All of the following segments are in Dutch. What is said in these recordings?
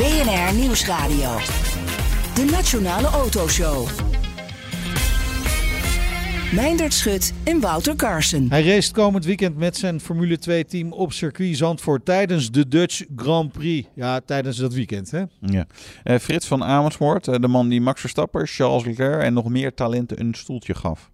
BNR Nieuwsradio. De Nationale Autoshow. Meindert Schut en Wouter Carson. Hij race komend weekend met zijn Formule 2-team op circuit Zandvoort tijdens de Dutch Grand Prix. Ja, tijdens dat weekend, hè? Ja. Uh, Frits van Amersfoort, uh, de man die Max Verstappen, Charles Leclerc en nog meer talenten een stoeltje gaf.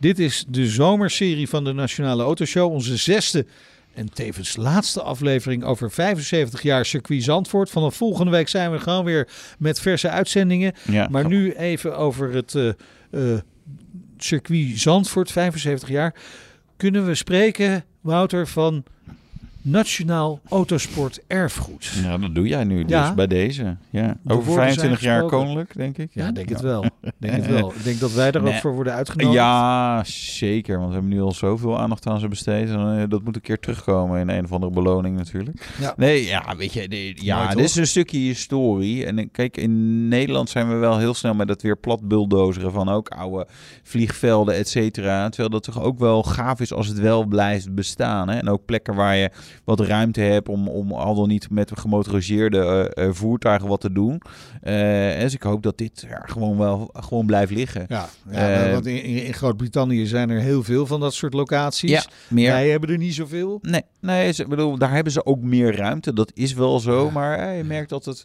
Dit is de zomerserie van de Nationale Autoshow, onze zesde en tevens laatste aflevering over 75 jaar circuit Zandvoort. Vanaf volgende week zijn we gewoon weer met verse uitzendingen. Ja. Maar nu even over het uh, uh, circuit Zandvoort, 75 jaar. Kunnen we spreken, Wouter, van Nationaal Autosport Erfgoed? Ja, dat doe jij nu dus Ja. bij deze. Ja. Over woorden 25 zijn jaar koninklijk, denk ik. Ja, denk het wel. Denk het wel. Ik denk dat wij er ook voor worden uitgenodigd. Ja, zeker. Want we hebben nu al zoveel aandacht aan ze besteed. En, eh, dat moet een keer terugkomen in een of andere beloning natuurlijk. Ja. Nee, ja, weet je, de- ja, Mooi, dit is een stukje historie. En eh, kijk, in Nederland zijn we wel heel snel met het weer plat bulldozeren van ook oude vliegvelden, et cetera. Terwijl dat toch ook wel gaaf is als het wel blijft bestaan. Hè? En ook plekken waar je wat ruimte hebt om, om al dan niet met gemotoriseerde eh, eh, voertuigen wat te doen. Eh, dus ik hoop dat dit ja, gewoon wel gewoon blijft liggen. Ja, ja Eh, want in, in Groot-Brittannië zijn er heel veel van dat soort locaties. Ja, meer. Wij hebben er niet zoveel. Nee, nee ze- ik bedoel, daar hebben ze ook meer ruimte. Dat is wel zo. Maar je merkt dat het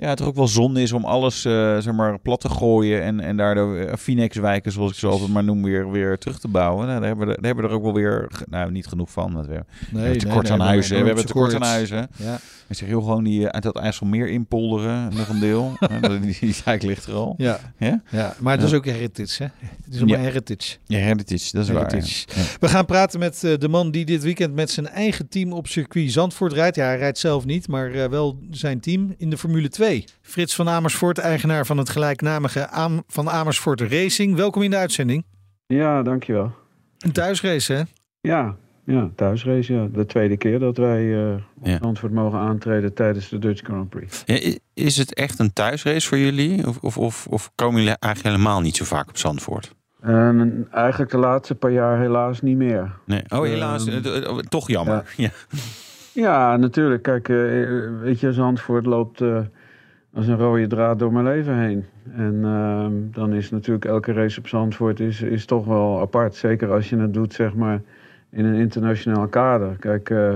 ja, toch ook wel zonde is om alles eh, zeg maar, plat te gooien. En, en daardoor uh, Phoenix-wijken, zoals ik ze altijd maar noem, weer, weer terug te bouwen. Nou, daar, hebben we, er- daar hebben we er ook wel weer, nou niet genoeg van. want We hebben Nee, tekort aan huizen. We hebben tekort aan huizen. Ja. Ik zeg heel gewoon die eh, uit dat IJsselmeer inpolderen, nog een deel. Die, die zaak ligt er al. Ja, Ja? ja, maar het is ook heritage, hè? Het is allemaal heritage. Ja, heritage, dat is waar. Heritage. Ja. We gaan praten met eh, de man die dit weekend met zijn eigen team op circuit Zandvoort rijdt. Ja, hij rijdt zelf niet, maar eh, wel zijn team in de Formule 2. Frits van Amersfoort, eigenaar van het gelijknamige Am Van Amersfoort Racing. Welkom in de uitzending. Ja, dankjewel. Een thuisrace, hè? Ja, ja thuisrace. Ja. De tweede keer dat wij eh Ja. mogen aantreden tijdens de Dutch Grand Prix. Ja, is het echt een thuisrace voor jullie? Of, of, of, of komen jullie eigenlijk helemaal niet zo vaak op Zandvoort? En eigenlijk de laatste paar jaar helaas niet meer. Nee. Oh, helaas. Ehm, eh, eh, toch jammer. Ja. Ja, natuurlijk. Kijk, eh, weet je, Zandvoort loopt eh, als een rode draad door mijn leven heen. En ehm, dan is natuurlijk elke race op Zandvoort is, is toch wel apart. Zeker als je het doet, zeg maar, in een internationaal kader. Kijk, eh,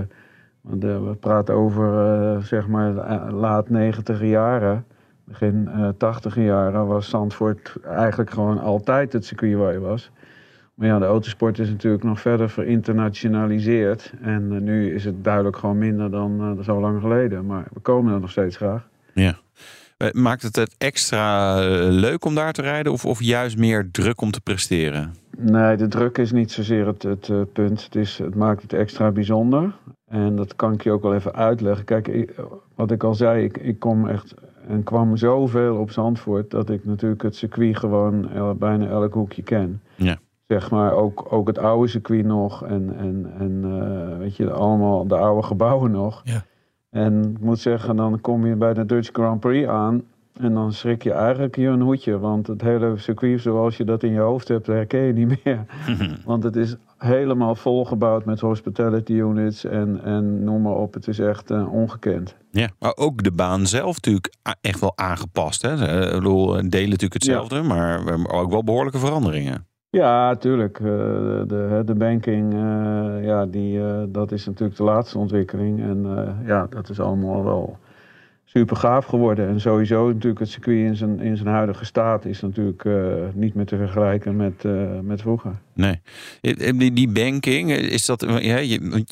we praten over, eh, zeg maar, laat negentiger jaren. Begin tachtiger jaren was Zandvoort eigenlijk gewoon altijd het circuit waar je was. Maar ja, de autosport is natuurlijk nog verder verinternationaliseerd. En nu is het duidelijk gewoon minder dan zo lang geleden. Maar we komen er nog steeds graag. Ja. Eh, Maakt het het extra eh, leuk om daar te rijden? Of, of juist meer druk om te presteren? Nee, de druk is niet zozeer het, het eh, punt. Het, is, het maakt het extra bijzonder. En dat kan ik je ook wel even uitleggen. Kijk, ik- wat ik al zei, ik, ik kom echt en kwam zoveel op Zandvoort... dat ik natuurlijk het circuit gewoon el- bijna elk hoekje ken. Ja. Zeg maar ook, ook het oude circuit nog. En, en, en eh, weet je, allemaal de oude gebouwen nog. Ja. En ik moet zeggen, dan kom je bij de Dutch Grand Prix aan... En dan schrik je eigenlijk je een hoedje. Want het hele circuit zoals je dat in je hoofd hebt, herken je niet meer. Want het is helemaal volgebouwd met hospitality units en, en noem maar op. Het is echt eh, ongekend. Ja. Maar ook de baan zelf natuurlijk echt wel aangepast. Hè? Ze- Ik bedoel, delen natuurlijk hetzelfde, maar we hebben ook wel behoorlijke veranderingen. Ja, tuurlijk. eh, de, de banking, eh, ja, die, eh, dat is natuurlijk de laatste ontwikkeling. En ja, dat is allemaal wel super gaaf geworden. En sowieso natuurlijk het circuit in zijn, in zijn huidige staat is natuurlijk eh, niet meer te vergelijken met, eh, met vroeger. Nee. Eh, Die, die banking, is dat. Ja, je,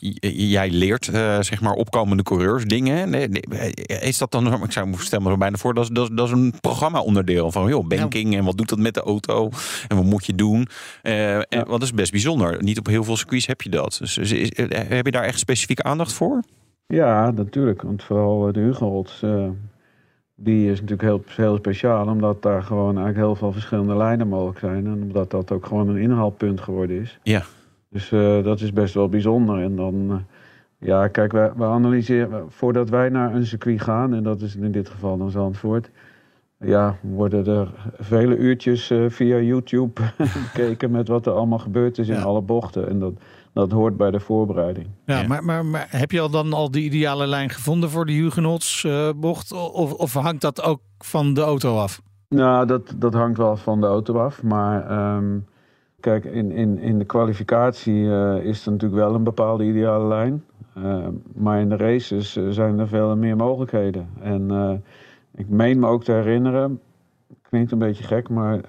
jij leert zeg maar opkomende coureurs dingen. hè? Nee, nee, Is dat dan. Ik zou me stel me er bijna voor. Dat is, dat, is- dat is een programma-onderdeel van joh, banking en wat doet dat met de auto en wat moet je doen. Eh, en, want dat is best bijzonder. Niet op heel veel circuits heb je dat. Dus is- is- heb je daar echt specifieke aandacht voor? Ja, natuurlijk. Want vooral eh, de Hugenholz, uh, die is natuurlijk heel, heel speciaal. Omdat daar gewoon eigenlijk heel veel verschillende lijnen mogelijk zijn. En omdat dat ook gewoon een inhaalpunt geworden is. Ja. Dus uh, dat is best wel bijzonder. En dan, ja, kijk, we, we analyseren, voordat wij naar een circuit gaan, en dat is in dit geval dan Zandvoort ja, worden er vele uurtjes via YouTube gekeken met wat er allemaal gebeurd is in alle bochten. En dat, dat hoort bij de voorbereiding. Ja, ja. Maar, maar, maar, heb je al dan al de ideale lijn gevonden voor de Hugenots uh, bocht? Of, of hangt dat ook van de auto af? Nou, dat, dat hangt wel van de auto af. Maar um, kijk, in, in, in de kwalificatie uh, is er natuurlijk wel een bepaalde ideale lijn. maar in de races zijn er veel meer mogelijkheden. En ik meen me ook te herinneren, klinkt een beetje gek, maar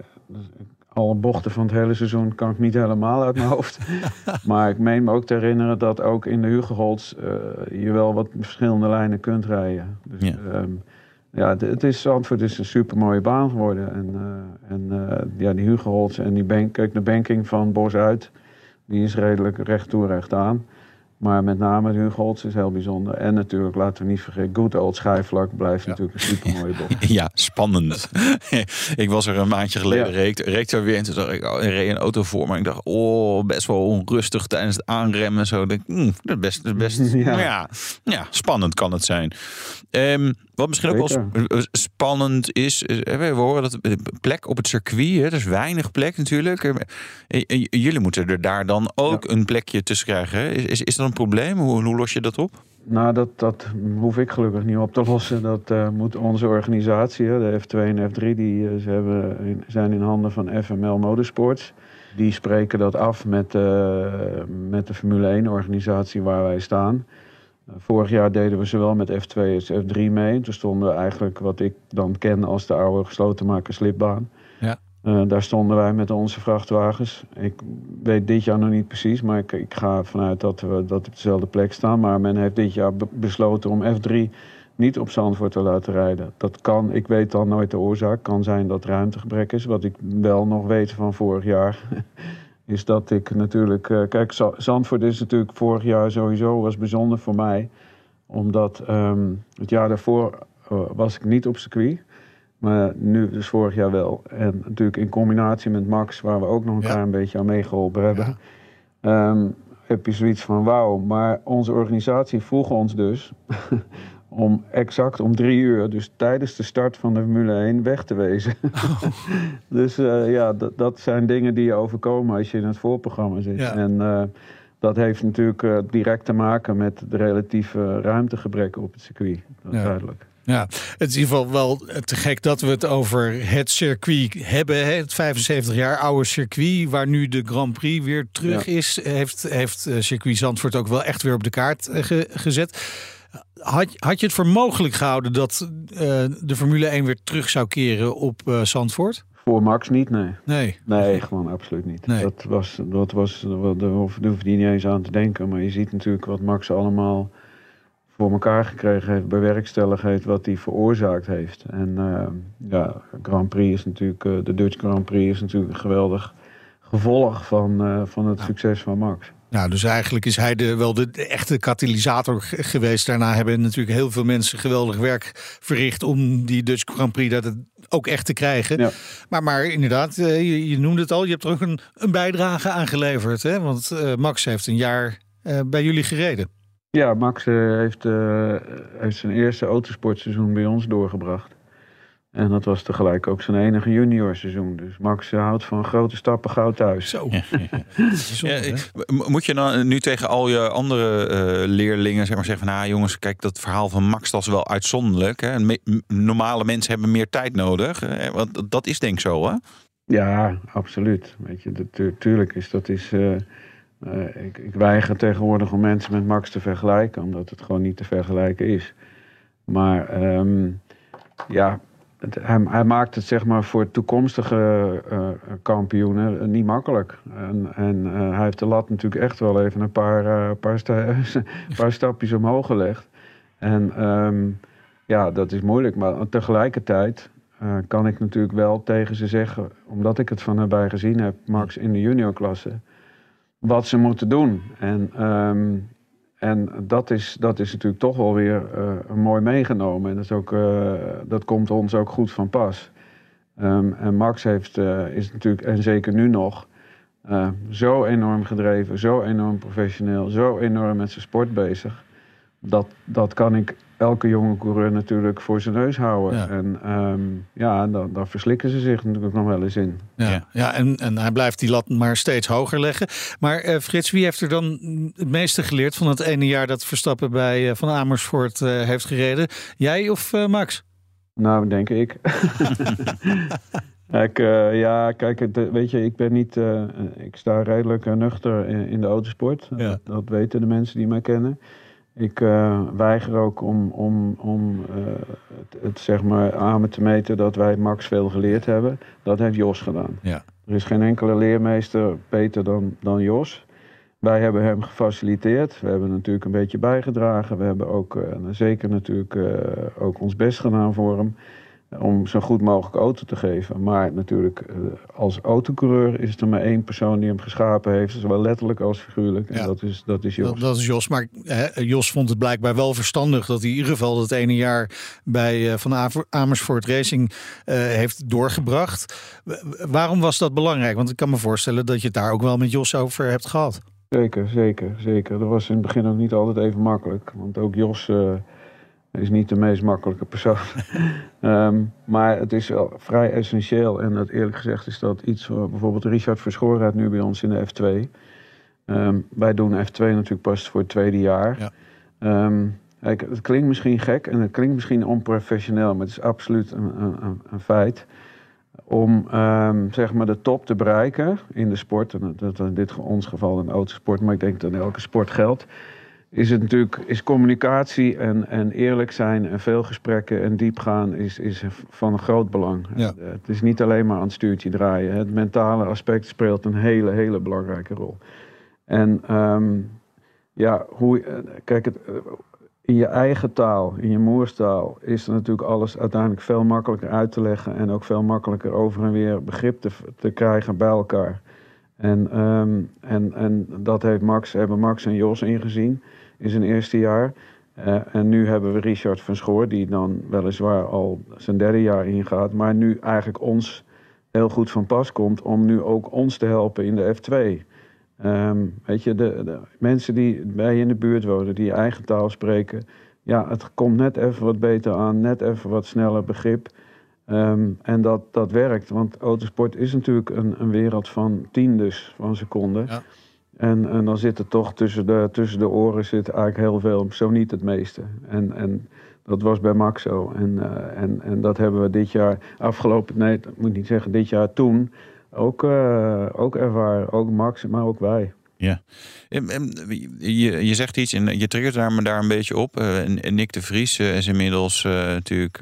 alle bochten van het hele seizoen kan ik niet helemaal uit mijn hoofd. maar ik meen me ook te herinneren dat ook in de Hugenholz uh, je wel wat verschillende lijnen kunt rijden. Dus, ja. Um, ja, het is Zandvoort is een super mooie baan geworden. En, uh, en uh, ja, die Hugenholz en die bank, kijk, de banking van Bos uit, die is redelijk recht toe recht aan. Maar met name de Hugolts is heel bijzonder. En natuurlijk, laten we niet vergeten, Good Old Schijfvlak blijft natuurlijk een super mooie bocht. Ja, spannend. ik was er een maandje geleden, ja. reed, reed er weer en toen dacht ik, oh, reed een auto voor me. Ik dacht, oh, best wel onrustig tijdens het aanremmen. Zo, denk, mm, dat is best, best ja. ja. Ja, spannend kan het zijn. Um, wat misschien ook wel spannend is, we horen dat plek op het circuit, hè, er is weinig plek natuurlijk. Jullie moeten er daar dan ook ja. een plekje tussen krijgen. Is, is, is dat een probleem? Hoe, hoe los je dat op? Nou, dat, dat hoef ik gelukkig niet op te lossen. Dat uh, moet onze organisatie, de F2 en F3, die ze hebben, zijn in handen van FML Motorsports. Die spreken dat af met, uh, met de Formule 1-organisatie waar wij staan. Vorig jaar deden we zowel met F2 als F3 mee. Toen stonden we eigenlijk wat ik dan ken als de oude gesloten slipbaan. Ja. Uh, daar stonden wij met onze vrachtwagens. Ik weet dit jaar nog niet precies, maar ik, ik ga ervan uit dat we dat op dezelfde plek staan. Maar men heeft dit jaar be besloten om F3 niet op Zandvoort te laten rijden. Dat kan, ik weet dan nooit de oorzaak. Kan zijn dat ruimtegebrek is, wat ik wel nog weet van vorig jaar. is dat ik natuurlijk. Uh, kijk, Zandvoort is natuurlijk vorig jaar sowieso was bijzonder voor mij. Omdat um, het jaar daarvoor uh, was ik niet op circuit. Maar nu, dus vorig jaar wel. En natuurlijk in combinatie met Max, waar we ook nog een ja. klein beetje aan meegeholpen hebben. Ja. Um, heb je zoiets van wauw. Maar onze organisatie vroeg ons dus om exact om drie uur, dus tijdens de start van de Formule 1, weg te wezen. Oh. dus uh, ja, dat zijn dingen die je overkomen als je in het voorprogramma zit. Ja. En uh, dat heeft natuurlijk uh, direct te maken met de relatieve ruimtegebrek op het circuit. Dat is ja. duidelijk. Ja, het is in ieder geval wel te gek dat we het over het circuit hebben. Hè? Het 75 jaar oude circuit, waar nu de Grand Prix weer terug ja. is. Heeft, heeft circuit Zandvoort ook wel echt weer op de kaart ge gezet. Had, had je het voor mogelijk gehouden dat uh, de Formule 1 weer terug zou keren op uh, Zandvoort? Voor Max niet, nee. Nee, nee gewoon absoluut niet. Nee. Dat was, dat was, daar hoef je niet eens aan te denken. Maar je ziet natuurlijk wat Max allemaal voor elkaar gekregen heeft bij werkstelligheid, wat hij veroorzaakt heeft. En uh, ja, Grand Prix is natuurlijk, uh, de Dutch Grand Prix is natuurlijk een geweldig gevolg van, uh, van het ja. succes van Max. Nou, dus eigenlijk is hij de, wel de, de echte katalysator geweest. Daarna hebben natuurlijk heel veel mensen geweldig werk verricht om die Dutch Grand Prix dat ook echt te krijgen. Ja. Maar, maar inderdaad, je, je, noemde het al, je hebt er ook een, een bijdrage aan geleverd. Hè? Want uh, Max heeft een jaar uh, bij jullie gereden. Ja, Max uh, heeft, heeft zijn eerste autosportseizoen bij ons doorgebracht. En dat was tegelijk ook zijn enige juniorseizoen. Dus Max houdt van grote stappen gauw thuis. Zo. ja, ik, moet je dan nu tegen al je andere uh, leerlingen zeg maar, zeggen van... nou jongens, kijk, dat verhaal van Max dat is wel uitzonderlijk. Hè? Normale mensen hebben meer tijd nodig. Hè? Want dat is denk ik zo, hè? Ja, absoluut. Weet je, dat, tuurlijk is dat is... Uh, uh, ik, ik weiger tegenwoordig om mensen met Max te vergelijken... omdat het gewoon niet te vergelijken is. Maar um, ja hij, maakt het zeg maar voor toekomstige uh, kampioenen niet makkelijk. En, en hij heeft de lat natuurlijk echt wel even een paar, paar, sta paar stapjes omhoog gelegd. En um, ja, dat is moeilijk. Maar tegelijkertijd kan ik natuurlijk wel tegen ze zeggen, omdat ik het van nabij gezien heb, Max in de juniorklasse, wat ze moeten doen. En, um, en dat is, dat is natuurlijk toch wel weer uh, mooi meegenomen. En dat, is ook, uh, dat komt ons ook goed van pas. Um, en Max heeft, uh, is natuurlijk, en zeker nu nog, zo enorm gedreven, zo enorm professioneel, zo enorm met zijn sport bezig. Dat, dat kan ik elke jonge coureur natuurlijk voor zijn neus houden. Ja. En um, ja, dan, dan verslikken ze zich natuurlijk nog wel eens in. Ja, ja en, en hij blijft die lat maar steeds hoger leggen. Maar uh, Frits, wie heeft er dan het meeste geleerd van het ene jaar dat Verstappen bij uh, Van Amersfoort uh, heeft gereden? Jij of Max? Nou, denk ik. ik ja, kijk, weet je, ik ben niet. ik sta redelijk nuchter in, in de autosport. Ja. Dat, dat weten de mensen die mij kennen. Ik uh, weiger ook om, om, om uh, het, het, zeg maar aan me te meten dat wij Max veel geleerd hebben. Dat heeft Jos gedaan. Ja. Er is geen enkele leermeester beter dan, dan Jos. Wij hebben hem gefaciliteerd. We hebben natuurlijk een beetje bijgedragen. We hebben ook uh, zeker natuurlijk ook ons best gedaan voor hem om zo goed mogelijk auto te geven. Maar natuurlijk, eh, als autocoureur is er maar één persoon die hem geschapen heeft, zowel letterlijk als figuurlijk. En dat, is, dat is Jos. Dat, dat is Jos. Maar Jos vond het blijkbaar wel verstandig dat hij in ieder geval dat ene jaar bij uh, Van Amersfoort Racing uh, heeft doorgebracht. Waarom was dat belangrijk? Want ik kan me voorstellen dat je het daar ook wel met Jos over hebt gehad. Zeker, zeker, zeker. Dat was in het begin ook niet altijd even makkelijk. Want ook Jos is niet de meest makkelijke persoon. um, maar het is wel vrij essentieel. En dat eerlijk gezegd is dat iets... bijvoorbeeld Richard Verschoren nu bij ons in de F2. Um, ehm, wij doen F2 natuurlijk pas voor het tweede jaar. Ja. Um, kijk, het klinkt misschien gek en het klinkt misschien onprofessioneel... maar het is absoluut een, een, een feit om zeg maar de top te bereiken in de sport. En dat in dit ons geval een autosport, maar ik denk dat in elke sport geldt is het natuurlijk is communicatie en, en eerlijk zijn en veel gesprekken en diepgaan is, is van groot belang. Ja. Eh, het is niet alleen maar aan het stuurtje draaien. Het mentale aspect speelt een hele, hele belangrijke rol. En um, ja, hoe, eh, kijk, het, eh, in je eigen taal, in je moerstaal, is er natuurlijk alles uiteindelijk veel makkelijker uit te leggen en ook veel makkelijker over en weer begrip te, te krijgen bij elkaar. En, um, en, en dat heeft Max, hebben Max en Jos ingezien in zijn eerste jaar. Uh, en nu hebben we Richard van Schoor, die dan weliswaar al zijn derde jaar ingaat, maar nu eigenlijk ons heel goed van pas komt om nu ook ons te helpen in de F2. Um, ehm, weet je, de, de, mensen die bij je in de buurt wonen, die je eigen taal spreken, ja, het komt net even wat beter aan, net even wat sneller begrip. Um, en dat, dat werkt, want autosport is natuurlijk een, een wereld van tiendes van seconden. Ja. En, en dan zit er toch tussen de, tussen de oren zit eigenlijk heel veel, zo niet het meeste. En, en dat was bij Max zo. En, uh, en, en dat hebben we dit jaar, afgelopen, nee, ik moet niet zeggen dit jaar, toen ook, uh, ook ervaren. Ook Max, maar ook wij. Ja, je, je zegt iets en je triggert daar me daar een beetje op. Uh, Nick de Vries is inmiddels natuurlijk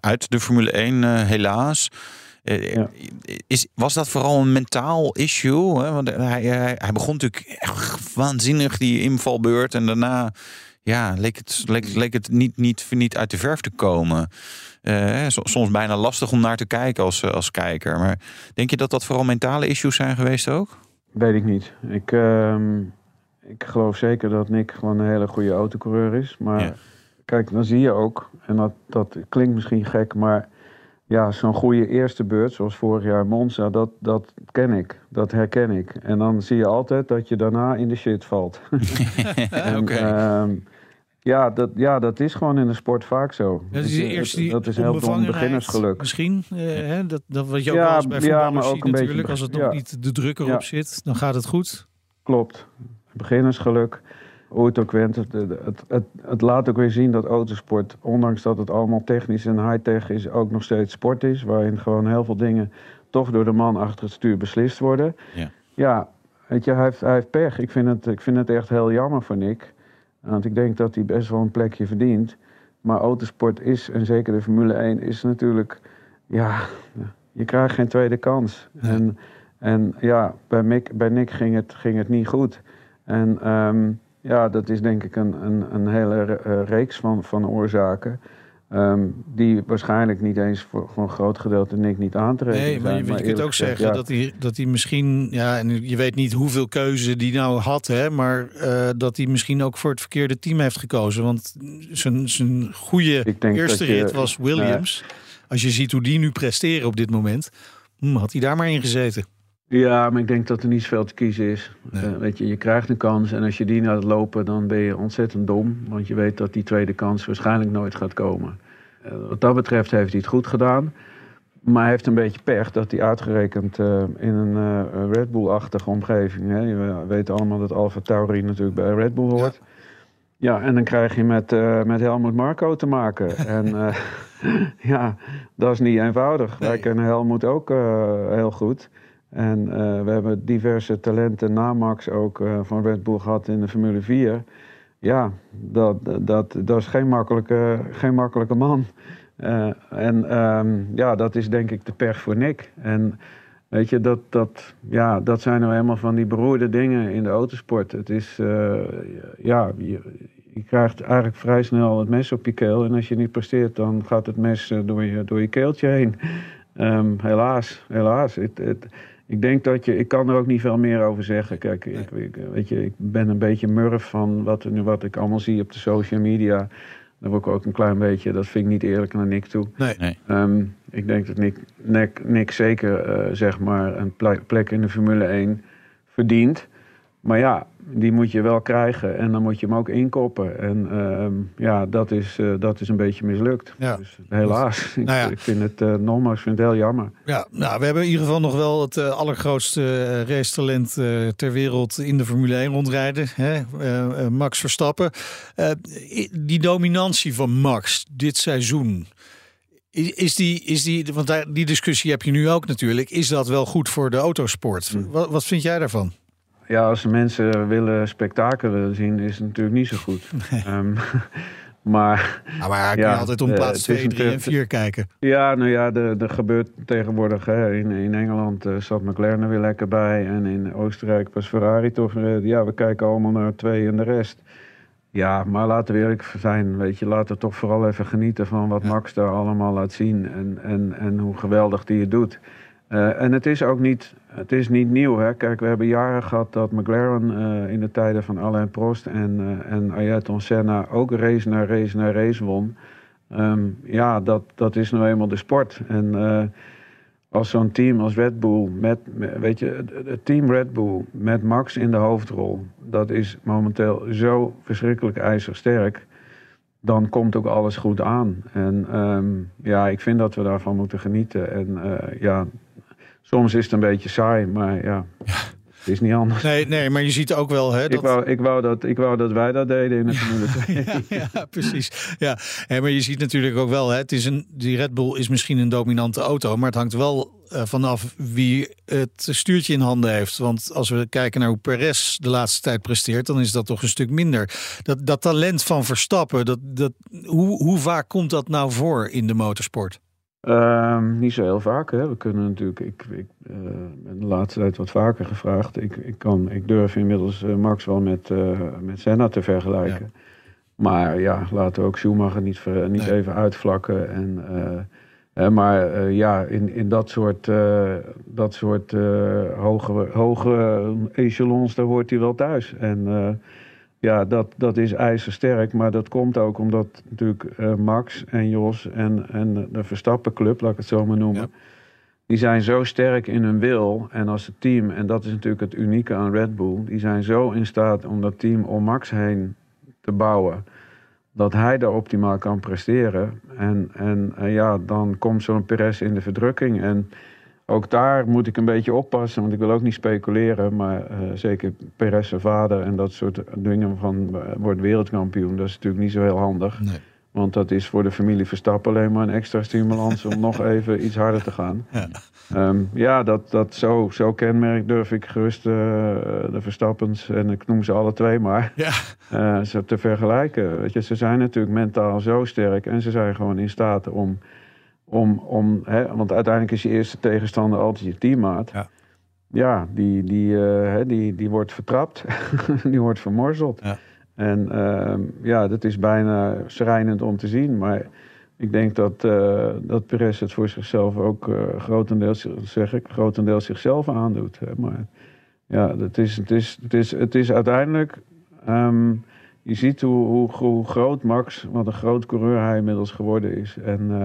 uit de Formule 1, helaas. Eh, is, was dat vooral een mentaal issue? Hè? Want hij, hij, hij, begon natuurlijk echt waanzinnig die invalbeurt. En daarna ja, leek het, leek, leek het niet, niet, niet uit de verf te komen. Uh, soms bijna lastig om naar te kijken als, als kijker. Maar denk je dat dat vooral mentale issues zijn geweest ook? Weet ik niet. Ik, uh, ik geloof zeker dat Nick gewoon een hele goede autocoureur is. Maar kijk, dan zie je ook, en dat, dat klinkt misschien gek, maar ja, zo'n goede eerste beurt, zoals vorig jaar Monza, dat, dat ken ik. Dat herken ik. En dan zie je altijd dat je daarna in de shit valt. en, ehm, ja, dat, ja, dat is gewoon in de sport vaak zo. Dat is, eerst die dat is heel veel beginnersgeluk. Misschien, eh, hè? Dat, dat wat je ook ja, bij ja, maar ook een natuurlijk. Beetje, als het nog niet de druk erop zit, dan gaat het goed. Klopt. Beginnersgeluk hoe het ook went, het, het, het, laat ook weer zien dat autosport, ondanks dat het allemaal technisch en high-tech is, ook nog steeds sport is. Waarin gewoon heel veel dingen toch door de man achter het stuur beslist worden. Ja, ja weet je, hij heeft, hij heeft pech. Ik vind, het, ik vind het echt heel jammer voor Nick. Want ik denk dat hij best wel een plekje verdient. Maar autosport is, en zeker de Formule 1, is natuurlijk, ja, je krijgt geen tweede kans. En, en ja, bij, Mick, bij Nick ging het, ging het niet goed. En um, ja, dat is denk ik een, een, een hele eh, reeks van, van oorzaken. Ehm, die waarschijnlijk niet eens voor, voor een groot gedeelte Nick niet aantrekken. Nee, maar je, je kunt ook zeggen dat, hij, dat hij misschien, ja, en je weet niet hoeveel keuze die nou had, hè, maar uh, dat hij misschien ook voor het verkeerde team heeft gekozen. Want zijn, zijn goede eerste je, rit was Williams. Als je ziet hoe die nu presteren op dit moment, hm, had hij daar maar in gezeten. Ja, maar ik denk dat er niet zoveel te kiezen is. Nee. Uh, weet je, je krijgt een kans en als je die laat lopen, dan ben je ontzettend dom. Want je weet dat die tweede kans waarschijnlijk nooit gaat komen. Uh, wat dat betreft heeft hij het goed gedaan. Maar hij heeft een beetje pech dat hij uitgerekend uh, in een Red Bull-achtige omgeving. Hè, we weten allemaal dat Alfa Tauri natuurlijk bij Red Bull hoort. Ja, ja en dan krijg je met, met Helmut Marco te maken. en ja, dat is niet eenvoudig. Nee. Wij kennen Helmut ook heel goed. En uh, we hebben diverse talenten na Max ook uh, van Red Bull gehad in de Formule 4. Ja, dat, dat, dat is geen makkelijke, geen makkelijke man. Uh, en um, ja, dat is denk ik de pech voor Nick. En weet je, dat, dat, ja, dat zijn nou helemaal van die beroerde dingen in de autosport. Het is, ja, je, krijgt eigenlijk vrij snel het mes op je keel. En als je niet presteert, dan gaat het mes door je, door je keeltje heen. Um, helaas, helaas. Ik denk dat je, ik kan er ook niet veel meer over zeggen. Kijk, ik, ik, weet je, ik ben een beetje murf van wat, nu, wat ik allemaal zie op de social media. Daar word ik ook een klein beetje, dat vind ik niet eerlijk naar Nick toe. Nee. nee. Um, ik denk dat Nick, Nick, Nick zeker uh, zeg maar een plek in de Formule 1 verdient. Maar ja, die moet je wel krijgen en dan moet je hem ook inkoppen. En uh, ja, dat is, uh, dat is een beetje mislukt. Ja. Dus, helaas. Nou ja. ik, ik, vind het uh, nogmaals vind het heel jammer. Ja, nou, we hebben in ieder geval nog wel het allergrootste racetalent ter wereld in de Formule 1 rondrijden. Hè? Max Verstappen. die dominantie van Max dit seizoen. Is die, is die, want daar, die discussie heb je nu ook natuurlijk. Is dat wel goed voor de autosport? Hm. Wat, wat vind jij daarvan? Ja, als mensen willen spektakel willen zien, is het natuurlijk niet zo goed. Nee. Um, maar, ja, maar ja, altijd om plaats 2, 3 en 4 kijken. Ja, nou ja, er gebeurt tegenwoordig. Hè, in, in Engeland uh, zat McLaren er weer lekker bij. En in Oostenrijk was Ferrari toch. Uh, ja, we kijken allemaal naar twee en de rest. Ja, maar laten we eerlijk zijn. Weet je, laten we toch vooral even genieten van wat ja. Max daar allemaal laat zien. En, en, en hoe geweldig die het doet. Uh, en het is ook niet, het is niet nieuw. Hè? Kijk, we hebben jaren gehad dat McLaren uh, in de tijden van Alain Prost en, uh, en Senna ook race na race na race won. Um, ja, dat, dat is nou eenmaal de sport. En als zo'n team als Red Bull, met, weet je, het team Red Bull met Max in de hoofdrol, dat is momenteel zo verschrikkelijk ijzersterk. Dan komt ook alles goed aan. En um, ja, ik vind dat we daarvan moeten genieten. En ja, Soms is het een beetje saai, maar ja, het is niet anders. Nee, nee, maar je ziet ook wel... Hè, dat... ik, wou, ik, wou dat, ik wou dat wij dat deden in de Formule 2. ja, ja, precies. Ja. Hey, maar je ziet natuurlijk ook wel, hè, het is een, die Red Bull is misschien een dominante auto, maar het hangt wel uh, vanaf wie het stuurtje in handen heeft. Want als we kijken naar hoe Perez de laatste tijd presteert, dan is dat toch een stuk minder. Dat, dat talent van Verstappen, dat, dat, hoe, hoe vaak komt dat nou voor in de motorsport? Um, niet zo heel vaak. Hè. We kunnen natuurlijk, ik, ik uh, ben de laatste tijd wat vaker gevraagd. Ik, ik, kan, ik durf inmiddels uh, Max wel met, uh, met Senna te vergelijken. Ja. Maar ja, laten we ook Schumacher niet, ver, niet nee. even uitvlakken. En, maar ja, in, in dat soort, dat soort hoge, hoge echelons, daar hoort hij wel thuis. En ja, dat, dat is ijzersterk. Maar dat komt ook omdat natuurlijk uh, Max en Jos en, en de Verstappenclub, laat ik het zo maar noemen. Ja. Die zijn zo sterk in hun wil en als het team, en dat is natuurlijk het unieke aan Red Bull, die zijn zo in staat om dat team om Max heen te bouwen, dat hij daar optimaal kan presteren. En, en, en ja, dan komt zo'n Perez in de verdrukking. En ook daar moet ik een beetje oppassen, want ik wil ook niet speculeren. Maar uh, zeker Perez zijn vader en dat soort dingen van uh, wordt wereldkampioen, dat is natuurlijk niet zo heel handig. Nee. Want dat is voor de familie Verstappen alleen maar een extra stimulans om nog even iets harder te gaan. Ja, um, ja dat, dat zo, zo kenmerk durf ik gerust uh, de Verstappens, en ik noem ze alle twee maar, ja. ze te vergelijken. Weet je, ze zijn natuurlijk mentaal zo sterk en ze zijn gewoon in staat om om, om hè, want uiteindelijk is je eerste tegenstander altijd je teammaat. Ja, ja die, die, uh, die, die wordt vertrapt, die wordt vermorzeld. Ja. En uh, ja, dat is bijna schrijnend om te zien. Maar ik denk dat, uh, dat Perez het voor zichzelf ook uh, grotendeels, zeg ik, grotendeels zichzelf aandoet. Hè. Maar ja, het is, het is, het is, het is uiteindelijk. Um, je ziet hoe, hoe, hoe, groot Max, wat een groot coureur hij inmiddels geworden is. En, uh,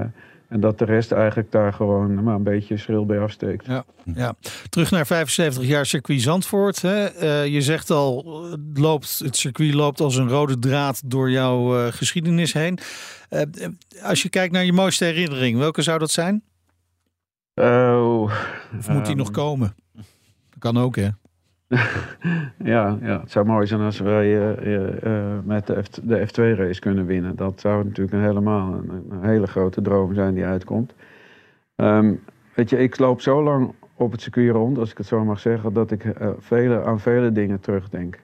en dat de rest eigenlijk daar gewoon maar een beetje schril bij afsteekt. Ja, ja. Terug naar 75 jaar circuit Zandvoort. Hè. Uh, je zegt al, het, loopt, het circuit loopt als een rode draad door jouw uh, geschiedenis heen. Uh, als je kijkt naar je mooiste herinnering, welke zou dat zijn? Oh, of moet die um, nog komen? Dat kan ook, hè? ja, ja, het zou mooi zijn als wij uh, met de, F, de F2-race kunnen winnen. Dat zou natuurlijk een helemaal een, een, hele grote droom zijn die uitkomt. Um, weet je, ik loop zo lang op het circuit rond, als ik het zo mag zeggen, dat ik vele, aan vele dingen terugdenk.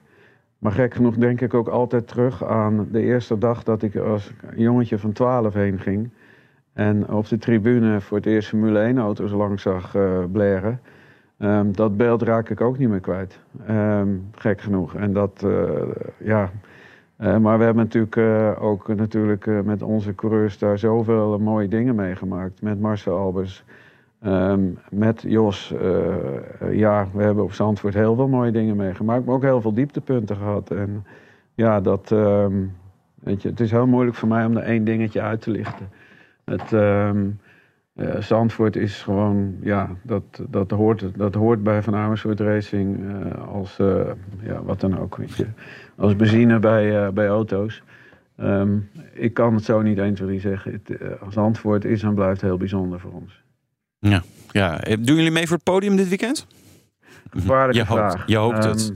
Maar gek genoeg denk ik ook altijd terug aan de eerste dag dat ik als jongetje van 12 heen ging. En op de tribune voor het eerst Formule 1-auto's langs zag blaren. Um, dat beeld raak ik ook niet meer kwijt. Um, gek genoeg. En dat, uh, ja. Uh, maar we hebben natuurlijk uh, ook natuurlijk, met onze coureurs daar zoveel mooie dingen meegemaakt. Met Marcel Albers, um, met Jos. ja, we hebben op Zandvoort heel veel mooie dingen meegemaakt. Maar ook heel veel dieptepunten gehad. En ja, dat, weet je, het is heel moeilijk voor mij om er één dingetje uit te lichten. Het... Uh, Zandvoort is gewoon, ja, dat, dat, hoort, dat hoort bij Van Amersfoort Racing uh, als, uh, ja, wat dan ook, weet je. Als benzine bij, bij auto's. Um, ik kan het zo niet 1, 2, 3 zeggen. Het, Zandvoort is en blijft heel bijzonder voor ons. Ja, ja. Doen jullie mee voor het podium dit weekend? Gevaarlijke je vraag. Hoopt, je hoopt um, het.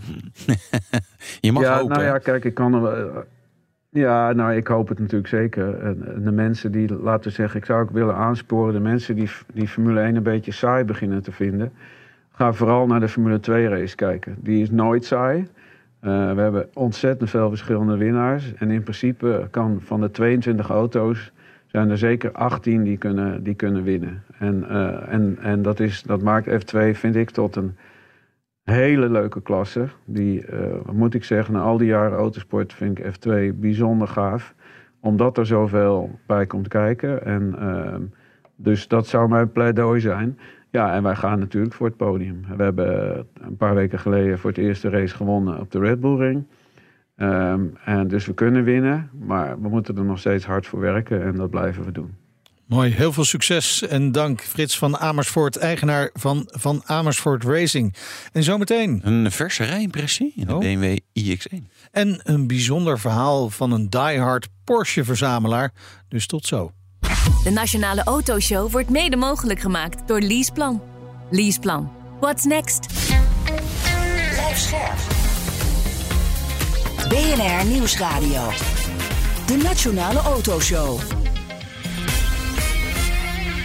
je mag ja, hopen. Nou ja, kijk, ik kan er ja, nou, ik hoop het natuurlijk zeker. De mensen die, laten we zeggen, ik zou ook willen aansporen, de mensen die, die Formule 1 een beetje saai beginnen te vinden, ga vooral naar de Formule 2 race kijken. Die is nooit saai. Uh, we hebben ontzettend veel verschillende winnaars. En in principe kan van de 22 auto's zijn er zeker 18 die kunnen, die kunnen winnen. En, uh, en, en dat, is, dat maakt F2, vind ik, tot een hele leuke klasse. Die, uh, moet ik zeggen, na al die jaren autosport vind ik F2 bijzonder gaaf. Omdat er zoveel bij komt kijken. En, uh, dus dat zou mijn pleidooi zijn. Ja, en wij gaan natuurlijk voor het podium. We hebben een paar weken geleden voor het eerste race gewonnen op de Red Bull Ring. Um, en dus we kunnen winnen, maar we moeten er nog steeds hard voor werken en dat blijven we doen. Mooi, heel veel succes en dank Frits van Amersfoort, eigenaar van Van Amersfoort Racing. En zometeen... Een verse rijimpressie in de oh. BMW iX1. En een bijzonder verhaal van een diehard Porsche-verzamelaar. Dus tot zo. De Nationale Autoshow wordt mede mogelijk gemaakt door Leaseplan. Leaseplan. What's next? Blijf scherp. BNR Nieuwsradio. De Nationale Autoshow.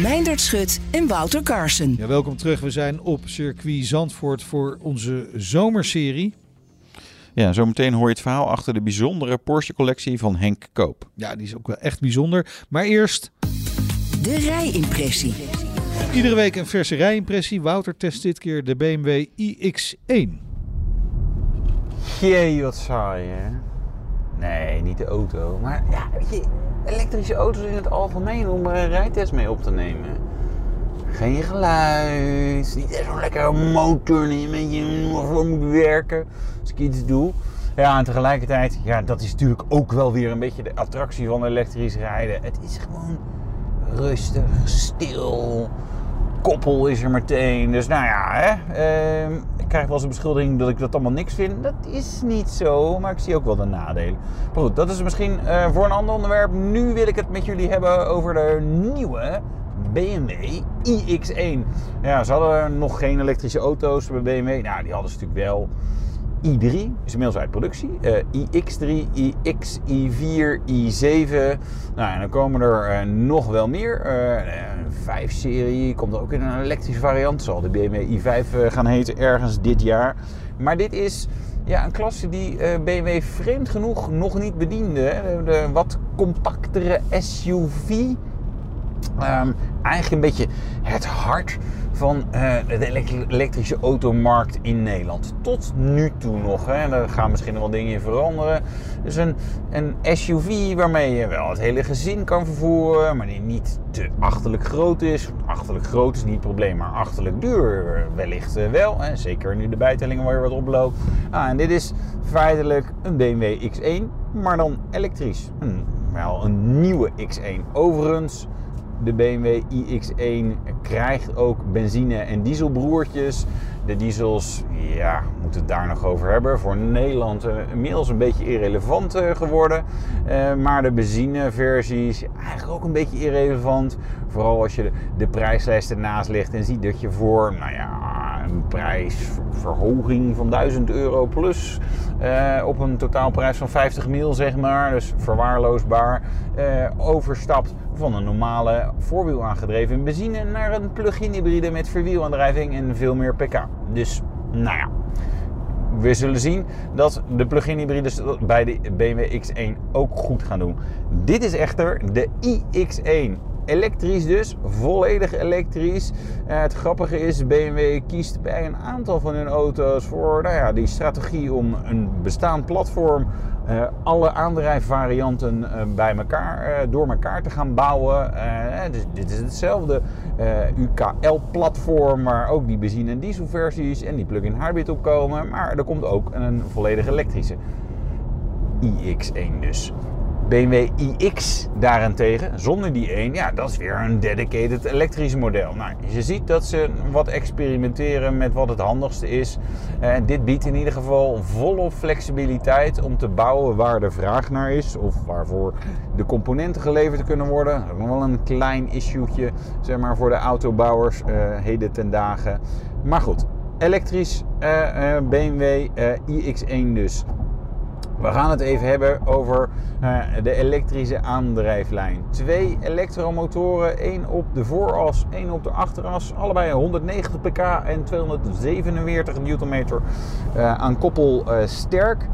Meindert Schut en Wouter Carson. Ja, welkom terug. We zijn op circuit Zandvoort voor onze zomerserie. Ja, zometeen hoor je het verhaal achter de bijzondere Porsche-collectie van Henk Koop. Ja, die is ook wel echt bijzonder. Maar eerst... De rijimpressie. Iedere week een verse rijimpressie. Wouter test dit keer de BMW iX1. Jee, wat saai hè? Nee, niet de auto. Maar ja, weet je, elektrische auto's in het algemeen om er een rijtest mee op te nemen. Geen geluid, niet zo'n lekkere motor die voor moet werken als ik iets doe. Ja, en tegelijkertijd, ja, dat is natuurlijk ook wel weer een beetje de attractie van elektrisch rijden. Het is gewoon rustig, stil, koppel is er meteen. Dus nou ja, hè, eh, ik krijg wel eens een beschuldiging dat ik dat allemaal niks vind. Dat is niet zo, maar ik zie ook wel de nadelen. Maar goed, dat is misschien uh, voor een ander onderwerp. Nu wil ik het met jullie hebben over de nieuwe BMW iX1. Ja, ze hadden nog geen elektrische auto's bij BMW. Nou, die hadden ze natuurlijk wel. I3 is inmiddels uit productie. Uh, iX3, iX, i4, i7. Nou, en dan komen er uh, nog wel meer. Uh, 5-serie komt ook in een elektrische variant. Zal de BMW i5 gaan heten ergens dit jaar. Maar dit is ja, een klasse die BMW vreemd genoeg nog niet bediende. De, de wat compactere SUV Ehm, eigenlijk een beetje het hart van eh, de elek- elektrische automarkt in Nederland. Tot nu toe nog. Hè. Daar gaan misschien wel dingen in veranderen. Dus een, een SUV waarmee je wel het hele gezin kan vervoeren, maar die niet te achterlijk groot is. Achterlijk groot is niet het probleem, maar achterlijk duur wellicht eh, wel. Hè. Zeker nu de bijtellingen weer wat oploopt. Ah, en dit is feitelijk een BMW X1, maar dan elektrisch. Een, wel een nieuwe X1. Overigens de BMW iX1 krijgt ook benzine- en dieselbroertjes. De diesels, ja, moeten het daar nog over hebben. Voor Nederland eh, inmiddels een beetje irrelevant geworden. Eh, maar de benzineversies, eigenlijk ook een beetje irrelevant. Vooral als je de, de prijslijst ernaast legt en ziet dat je voor, nou ja, een prijsverhoging van 1000 euro plus eh, op een totaalprijs van 50 mil, zeg maar, dus verwaarloosbaar, eh, overstapt van een normale voorwiel aangedreven benzine naar een plug-in hybride met verwielaandrijving en veel meer pk. Dus, nou ja. We zullen zien dat de plug-in hybrides bij de BMW X1 ook goed gaan doen. Dit is echter de iX1. Elektrisch dus, volledig elektrisch. Eh, het grappige is, BMW kiest bij een aantal van hun auto's voor nou ja, die strategie om een bestaand platform, eh, alle aandrijfvarianten eh, bij elkaar, eh, door elkaar te gaan bouwen. Dus dit is hetzelfde UKL-platform waar ook die benzine- en dieselversies en die plug-in hybrid op komen. Maar er komt ook een volledig elektrische iX1 dus. BMW iX daarentegen, zonder die 1, ja, dat is weer een dedicated elektrisch model. Nou, je ziet dat ze wat experimenteren met wat het handigste is. En dit biedt in ieder geval volle flexibiliteit om te bouwen waar de vraag naar is. Of waarvoor de componenten geleverd kunnen worden. Dat wel een klein issue'tje, zeg maar, voor de autobouwers eh, heden ten dagen. Maar goed, elektrisch eh, eh, BMW eh, iX1 dus. We gaan het even hebben over uh, de elektrische aandrijflijn. Twee elektromotoren, één op de vooras, één op de achteras. Allebei 190 pk en 247 Nm uh, aan koppel uh, sterk.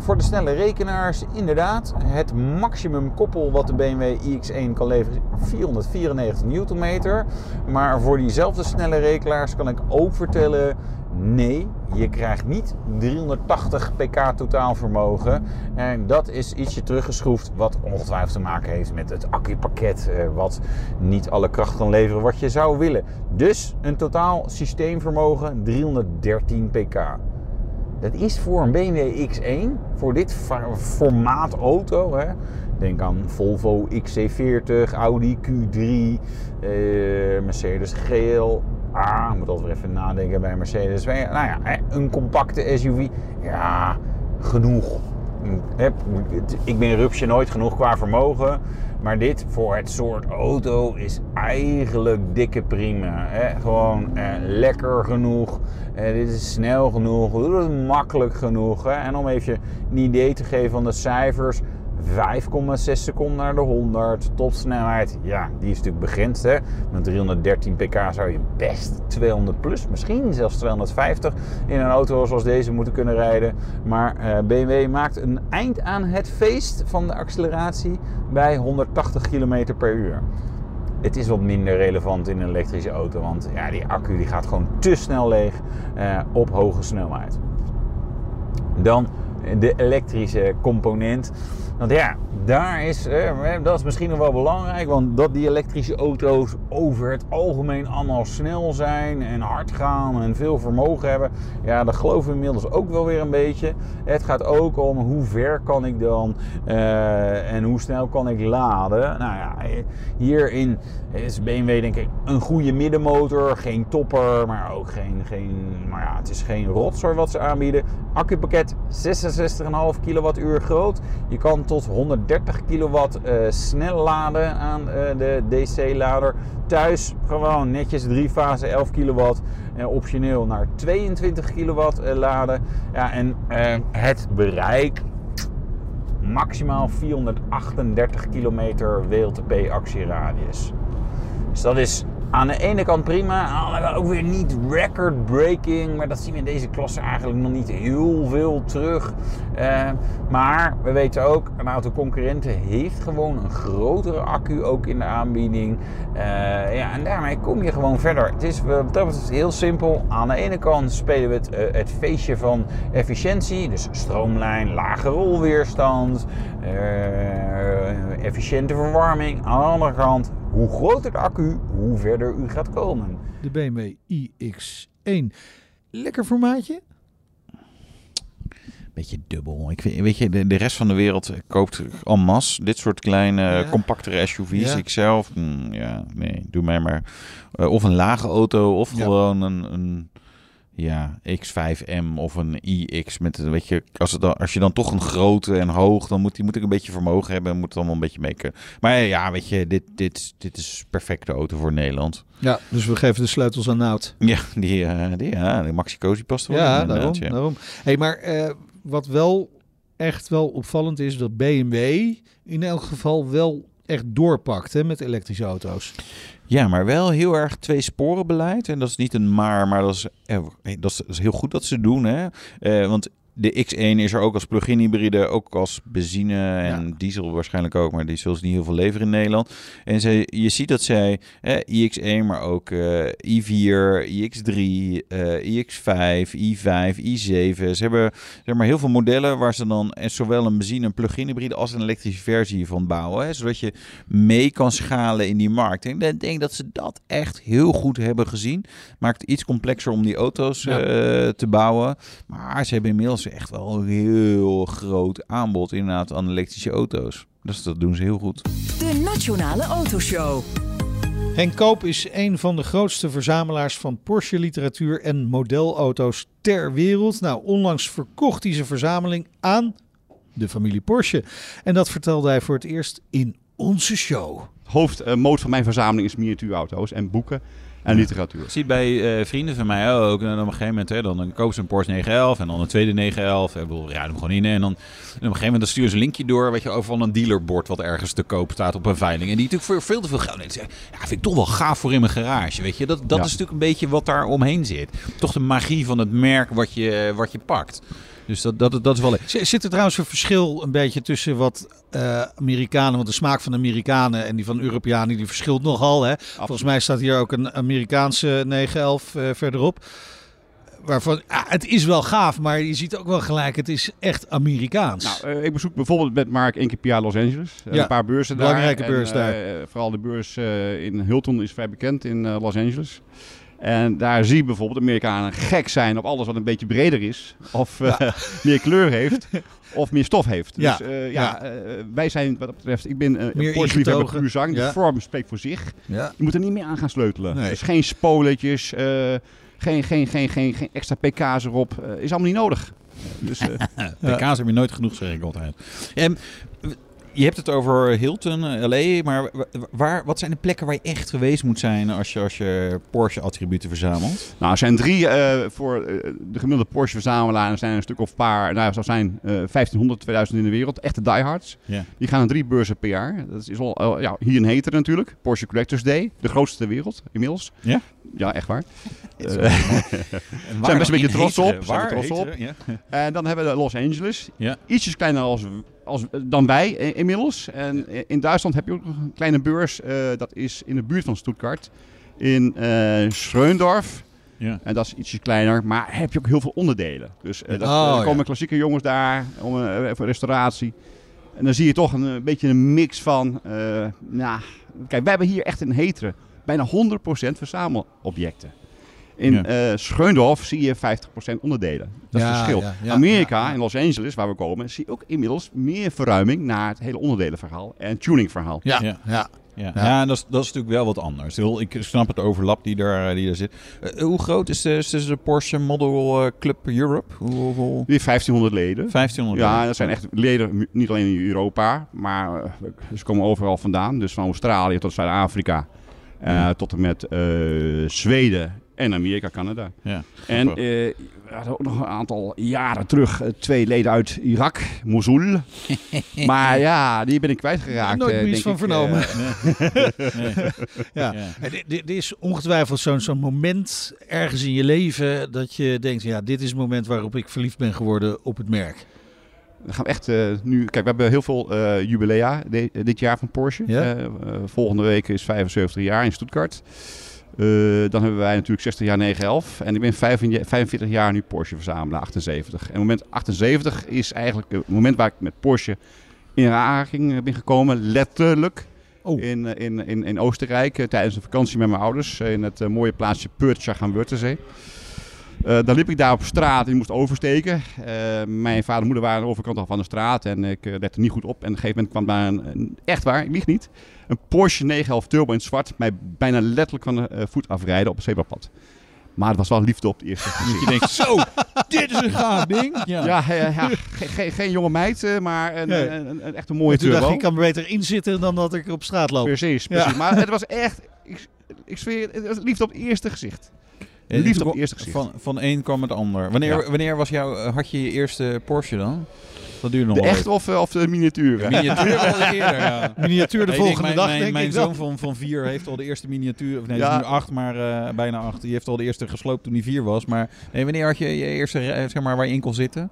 voor de snelle rekenaars, inderdaad, het maximum koppel wat de BMW iX1 kan leveren is 494 Nm. Maar voor diezelfde snelle rekenaars kan ik ook vertellen Nee, je krijgt niet 380 pk totaalvermogen. En dat is ietsje teruggeschroefd, wat ongetwijfeld te maken heeft met het accupakket, wat niet alle kracht kan leveren wat je zou willen. Dus een totaal systeemvermogen 313 pk. Dat is voor een BMW X1, voor dit formaat auto, hè, denk aan Volvo XC40, Audi Q3, eh, Mercedes GL, Ah, moet altijd weer even nadenken bij Mercedes. Nou ja, een compacte SUV. Ja, genoeg. Ik ben rupsje nooit genoeg qua vermogen. Maar dit voor het soort auto is eigenlijk dikke prima. Gewoon eh, lekker genoeg. Eh, dit is snel genoeg. Makkelijk genoeg. En om even een idee te geven van de cijfers. 5,6 seconden naar de 100. Topsnelheid, ja, die is natuurlijk begrensd. Hè? Met 313 pk zou je best 200 plus, misschien zelfs 250 in een auto zoals deze moeten kunnen rijden. Maar uh, BMW maakt een eind aan het feest van de acceleratie bij 180 km per uur. Het is wat minder relevant in een elektrische auto, want ja, die accu die gaat gewoon te snel leeg uh, op hoge snelheid. Dan de elektrische component. Want ja, daar is, eh, dat is misschien nog wel belangrijk, want dat die elektrische auto's over het algemeen allemaal snel zijn en hard gaan en veel vermogen hebben, ja, dat geloven we inmiddels ook wel weer een beetje. Het gaat ook om hoe ver kan ik dan uh, en hoe snel kan ik laden. Nou ja, hierin is BMW denk ik een goede middenmotor, geen topper, maar ook geen, geen maar ja, het is geen rotzooi wat ze aanbieden. Accupakket 66,5 kWh groot. Je kan tot 130 kilowatt uh, snel laden aan uh, de DC-lader. Thuis gewoon netjes drie fase 11 kilowatt. Uh, optioneel naar 22 kilowatt laden. Ja, en het bereik maximaal 438 kilometer WLTP actieradius. Dus dat is aan de ene kant prima, aan de ook weer niet record-breaking. Maar dat zien we in deze klasse eigenlijk nog niet heel veel terug. Uh, maar we weten ook, een aantal concurrenten heeft gewoon een grotere accu ook in de aanbieding. Uh, ja, en daarmee kom je gewoon verder. Het is dat heel simpel. Aan de ene kant spelen we het, uh, het feestje van efficiëntie. Dus stroomlijn, lage rolweerstand, efficiënte verwarming. Aan de andere kant hoe groter de accu, hoe verder u gaat komen. De BMW iX1. Lekker formaatje? Beetje dubbel. Ik weet, weet je, de, de rest van de wereld koopt en masse dit soort kleine, Ja. compactere SUV's. Ja. Ik zelf, mm, ja, nee, doe mij maar. eh, of een lage auto, of Ja. gewoon een, een ja, X5M of een iX. Met, een- weet je, als, het dan, als je dan toch een grote en hoog, dan moet, die, moet ik een beetje vermogen hebben. en Moet het allemaal een beetje mee kunnen. Maar ja, weet je, dit, dit, dit is perfecte auto voor Nederland. Ja, dus we geven de sleutels aan Nout. Ja, die, eh, die, ja, de Maxi Cosi past er wel Ja, in, daarom. ja. daarom. Hey, maar eh, wat wel echt wel opvallend is, dat BMW in elk geval wel echt doorpakt hè, met elektrische auto's. Ja, maar wel heel erg twee sporen beleid. En dat is niet een maar, maar dat is, eh, heel goed dat ze doen. Hè? Eh, want de X1 is er ook als plug-in hybride, ook als benzine en diesel waarschijnlijk ook. Maar die zullen ze niet heel veel leveren in Nederland. En ze, je ziet dat zij eh, iX1, maar ook eh, i4, iX3, eh, iX5, i5, i7. Ze hebben zeg maar, heel veel modellen waar ze dan eh, zowel een benzine, een plug-in hybride als een elektrische versie van bouwen. Hè? Zodat je mee kan schalen in die markt. En ik denk dat ze dat echt heel goed hebben gezien. Maakt het iets complexer om die auto's Ja. eh, te bouwen. Maar ze hebben inmiddels echt wel een heel groot aanbod inderdaad aan elektrische auto's. Dus dat doen ze heel goed. De Nationale Autoshow. Henk Koop is een van de grootste verzamelaars van Porsche-literatuur en modelauto's ter wereld. Nou, onlangs verkocht hij zijn verzameling aan de familie Porsche. En dat vertelde hij voor het eerst in onze show. hoofdmoot van mijn verzameling is miniatuurauto's en boeken en literatuur. Ik zie bij eh, vrienden van mij ook. En op een gegeven moment, hè, dan, dan kopen ze een Porsche 911 en dan een tweede 911. Ik bedoel, ja, hem gewoon in. En dan en op een gegeven moment dan sturen ze een linkje door, weet je, over van een dealerbord wat ergens te koop staat op een veiling. En die natuurlijk voor veel te veel geld. En ja, vind ik toch wel gaaf voor in mijn garage, weet je. Dat, dat Ja. is natuurlijk een beetje wat daar omheen zit. Toch de magie van het merk wat je, wat je pakt. Dus dat, dat, dat is wel... Zit er trouwens een verschil een beetje tussen wat eh, Amerikanen, want de smaak van de Amerikanen en die van Europeanen, die verschilt nogal. Hè? Volgens mij staat hier ook een Amerikaanse 911 eh, verderop. Waarvan, ah, het is wel gaaf, maar je ziet ook wel gelijk, het is echt Amerikaans. Nou, eh, ik bezoek bijvoorbeeld met Mark één keer per jaar Los Angeles. Ja, Een paar beurzen daar. belangrijke beurs daar. vooral de beurs in Hilton is vrij bekend in Los Angeles. En daar zie je bijvoorbeeld Amerikanen gek zijn op alles wat een beetje breder is. Of eh, meer kleur heeft. Of meer stof heeft. Ja, Dus eh, ja. ja, eh, wij zijn wat dat betreft... Ik ben een ingetogen. puur zang. De vorm spreekt voor zich. ja. Je moet er niet meer aan gaan sleutelen. Nee. Dus geen spoletjes, eh, geen, geen, geen, geen, geen extra pk's erop. Eh, is allemaal niet nodig. Dus, eh, PK's heb je nooit genoeg, zeg ik altijd. En je hebt het over Hilton, eh, LA, maar wa- waar, wat zijn de plekken waar je echt geweest moet zijn als je, als je Porsche-attributen verzamelt? nou, er zijn drie eh, voor eh, de gemiddelde Porsche-verzamelaar. Er zijn een stuk of paar, nou, er zijn eh 1500, 2000 in de wereld. Echte diehards. Die gaan naar drie beurzen per jaar. Dat is al, ja, hier in Heter natuurlijk. Porsche Collectors Day. De grootste ter wereld inmiddels. Ja? Ja, echt waar. Zijn best een beetje trots op. Waar? trots op. Ja. En dan hebben we Los Angeles. Ja. Ietsjes kleiner als, als, dan wij eh, inmiddels. En in Duitsland heb je ook nog een kleine beurs. eh, dat is in de buurt van Stuttgart. In eh Schreundorf. Ja. En dat is ietsje kleiner. Maar heb je ook heel veel onderdelen. Dus eh, dat, Oh, eh, ja. komen klassieke jongens daar. Om, eh, voor restauratie. En dan zie je toch een, eh, beetje een mix van... eh, nou, kijk, wij hebben hier echt in Heteren bijna 100% verzamelobjecten. In Ja. eh Schreundorf zie je 50% onderdelen. Dat is het verschil. ja, ja, Amerika, ja. in Los Angeles, waar we komen, zie je ook inmiddels meer verruiming naar het hele onderdelenverhaal en tuningverhaal. Ja, Ja. ja. Ja, Ja. ja. dat, is, dat is natuurlijk wel wat anders. Heel- Ik snap het overlap die daar, die daar zit. Eh, hoe groot is de, is de Porsche Model eh, Club Europe? Hoe? Weer 1500 leden. 1500. Ja, dat zijn echt leden, niet alleen in Europa, maar eh, ze komen overal vandaan. Dus van Australië tot Zuid-Afrika, eh, tot en met eh, Zweden, en Amerika, Canada. Ja. En eh, we hadden ook nog een aantal jaren terug eh, twee leden uit Irak, Mosul. maar ja, die ben ik kwijtgeraakt. Nooit eh, meer iets van ik, vernomen. Nee. Ja. Dit is ongetwijfeld zo'n zo'n moment ergens in je leven dat je denkt, ja, dit is het moment waarop ik verliefd ben geworden op het merk. Dan gaan we echt eh, nu. Kijk, we hebben heel veel eh, jubilea de- dit jaar van Porsche. Ja. Volgende week is 75 jaar in Stuttgart. Eh, dan hebben wij natuurlijk 60 jaar 911. En ik ben 45 45 jaar nu Porsche verzamelaar, 78. En moment 78 is eigenlijk het moment waar ik met Porsche in aanraking eh, ben gekomen. Letterlijk. Oh. In, eh, in, in, in Oostenrijk tijdens een vakantie met mijn ouders. in het mooie plaatsje Purtschach aan Wörthersee. Eh, dan liep ik daar op straat en ik moest oversteken. Eh, mijn vader en moeder waren aan de overkant al van de straat en ik eh, lette niet goed op. En op een gegeven moment kwam daar een, een- echt waar, ik lieg niet, een Porsche 911 Turbo in het zwart mij bijna letterlijk van de voet afrijden op een zebrapad. Maar het was wel liefde op het eerste gezicht. Je denkt, zo, dit is een gaaf ding. Ja. Ja, ja, ja. Ge- ge- geen jonge meid, maar een, Nee. een, een, een echt een mooie En toen dacht turbo. ik, ik kan er beter inzitten dan dat ik op straat loop. Precies, Ja. precies. Maar het was echt, ik, ik zweer, het was liefde op het eerste gezicht. En Liefde op het eerste gezicht. Van, van één kwam het ander. Wanneer, Ja. wanneer was jouw, eh, had je je eerste Porsche dan? Dat duurde nog De wel echte of, eh, of de miniatuur? Miniatuur was het eerder, ja. Miniatuur de Nee, volgende mijn, dag, mijn, denk mijn ik zoon van, van vier heeft al de eerste miniatuur, of nee, Ja. is nu acht, maar eh, bijna acht. Die heeft al de eerste gesloopt toen hij vier was. Maar nee, wanneer had je je eerste, zeg maar, waar je in kon zitten?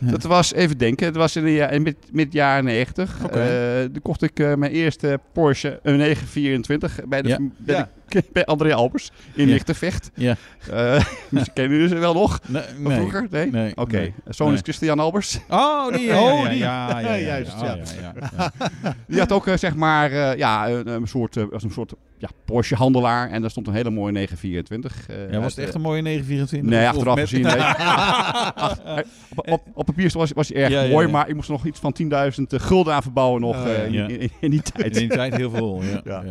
Dat was, even denken, het was in de ja- in mid, mid jaren 90. Oké. Eh, toen kocht ik eh, mijn eerste Porsche een 924 bij, de, Ja. bij, de- bij André Albers in. Lichtenvecht. Ja. Misschien kennen jullie ze wel nog? Nee, vroeger? Nee? Nee, Oké. nee. Zoon is Christian Albers. Oh, die. Ja, Oh, die. Ja, ja, Juist, Oh, ja. Die had ook eh, zeg maar eh, ja, een, een soort, een soort ja, Porsche handelaar. En daar stond een hele mooie 924. eh, Ja, was het echt een mooie 924? Nee, achteraf gezien. Op, op, op papier was, was hij erg Ja, mooi, ja. maar ik moest nog iets van 10.000 gulden aan verbouwen nog Oh, in die tijd. In die tijd heel veel, ja.